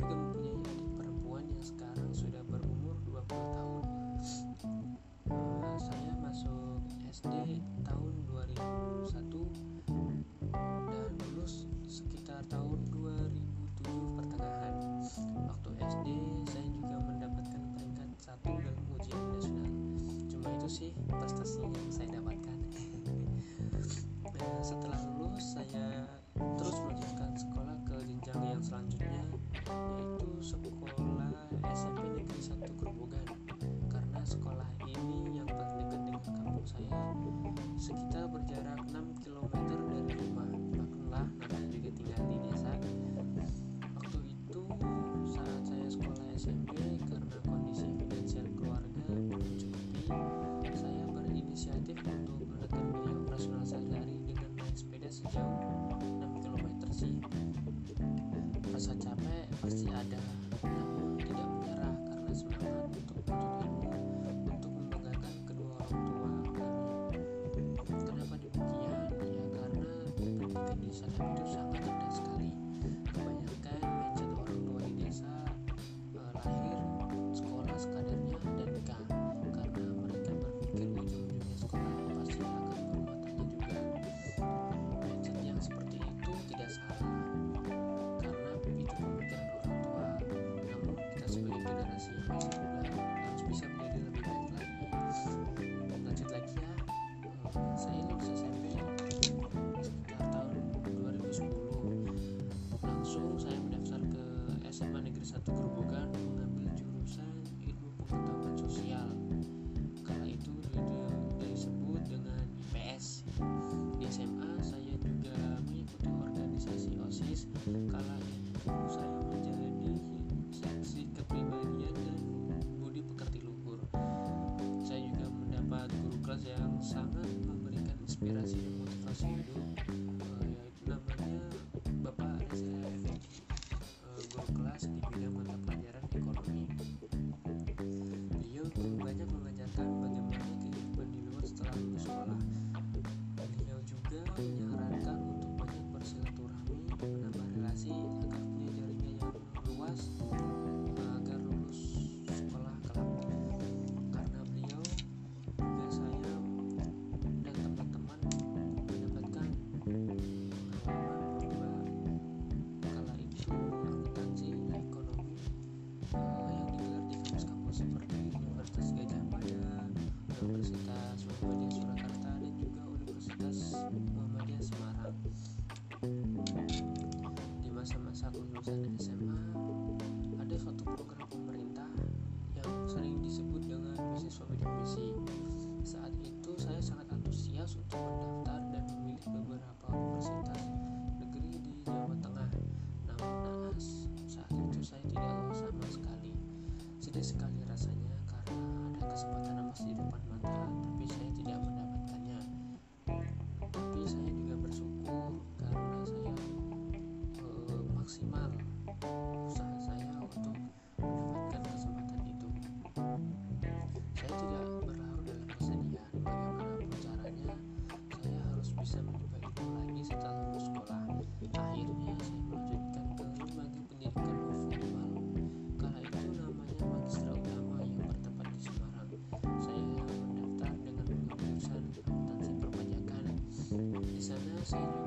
juga mempunyai adik perempuan yang sekarang sudah berumur 20 tahun. Uh, saya masuk SD tahun 2001 dan lulus sekitar tahun 2007 pertengahan. Waktu SD saya juga mendapatkan peringkat satu dalam ujian nasional. Cuma itu sih prestasinya. basically soon.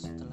Sutras.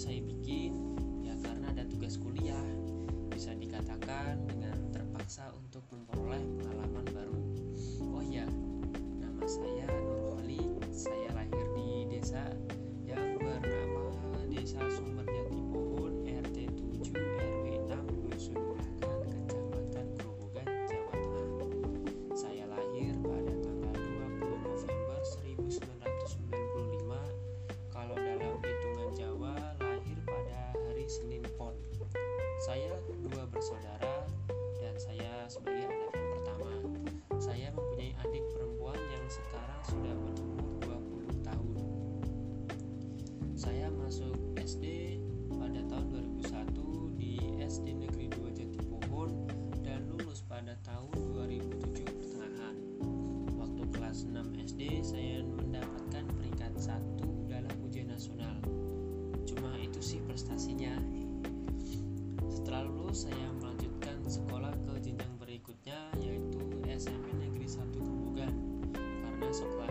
saya bikin ya karena ada tugas kuliah bisa dikatakan dengan terpaksa untuk memperoleh 6 SD saya mendapatkan peringkat satu dalam ujian nasional. Cuma itu sih prestasinya. Setelah lulus saya melanjutkan sekolah ke jenjang berikutnya yaitu SMP Negeri 1 Grobogan karena sekolah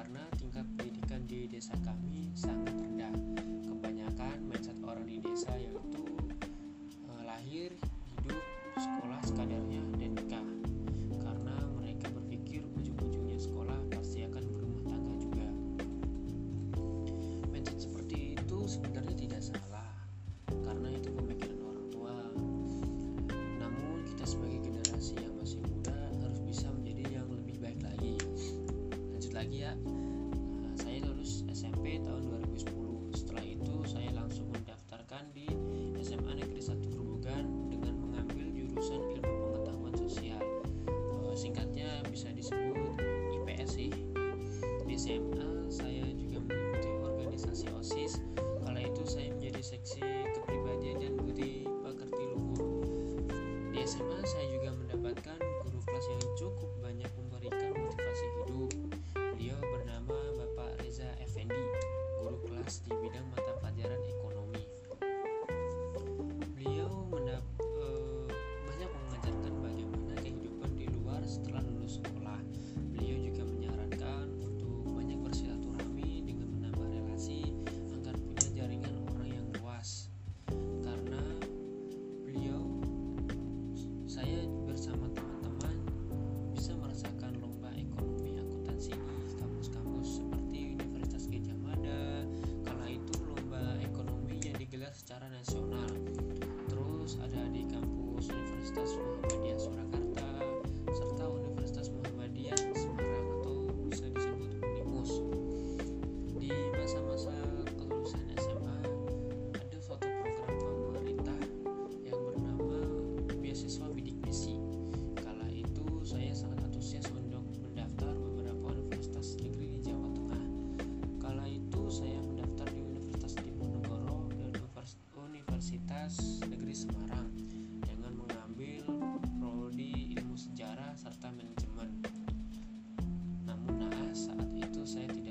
karena tingkat pendidikan di desa kami bisa disebut IPS sih di SMA podcast manajemen. Namun nah, saat itu saya tidak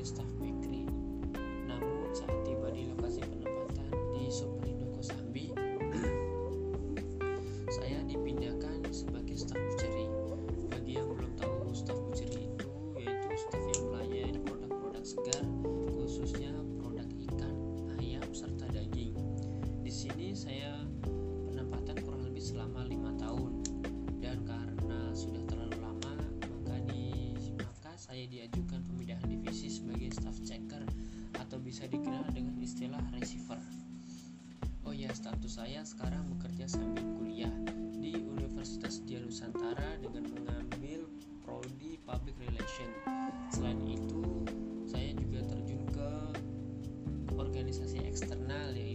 sebagai staf bakery. Namun saat tiba di lokasi penempatan di Superindo Kosambi, saya dipindahkan sebagai staf pencuri. Bagi yang belum tahu staf pencuri itu yaitu staf yang melayani produk-produk segar khususnya produk ikan, ayam serta daging. Di sini saya penempatan kurang lebih selama lima tahun dan karena sudah terlalu lama maka di maka saya diajukan staff checker atau bisa dikenal dengan istilah receiver. Oh ya, status saya sekarang bekerja sambil kuliah di Universitas Dian Nusantara dengan mengambil prodi Public Relation. Selain itu, saya juga terjun ke organisasi eksternal yaitu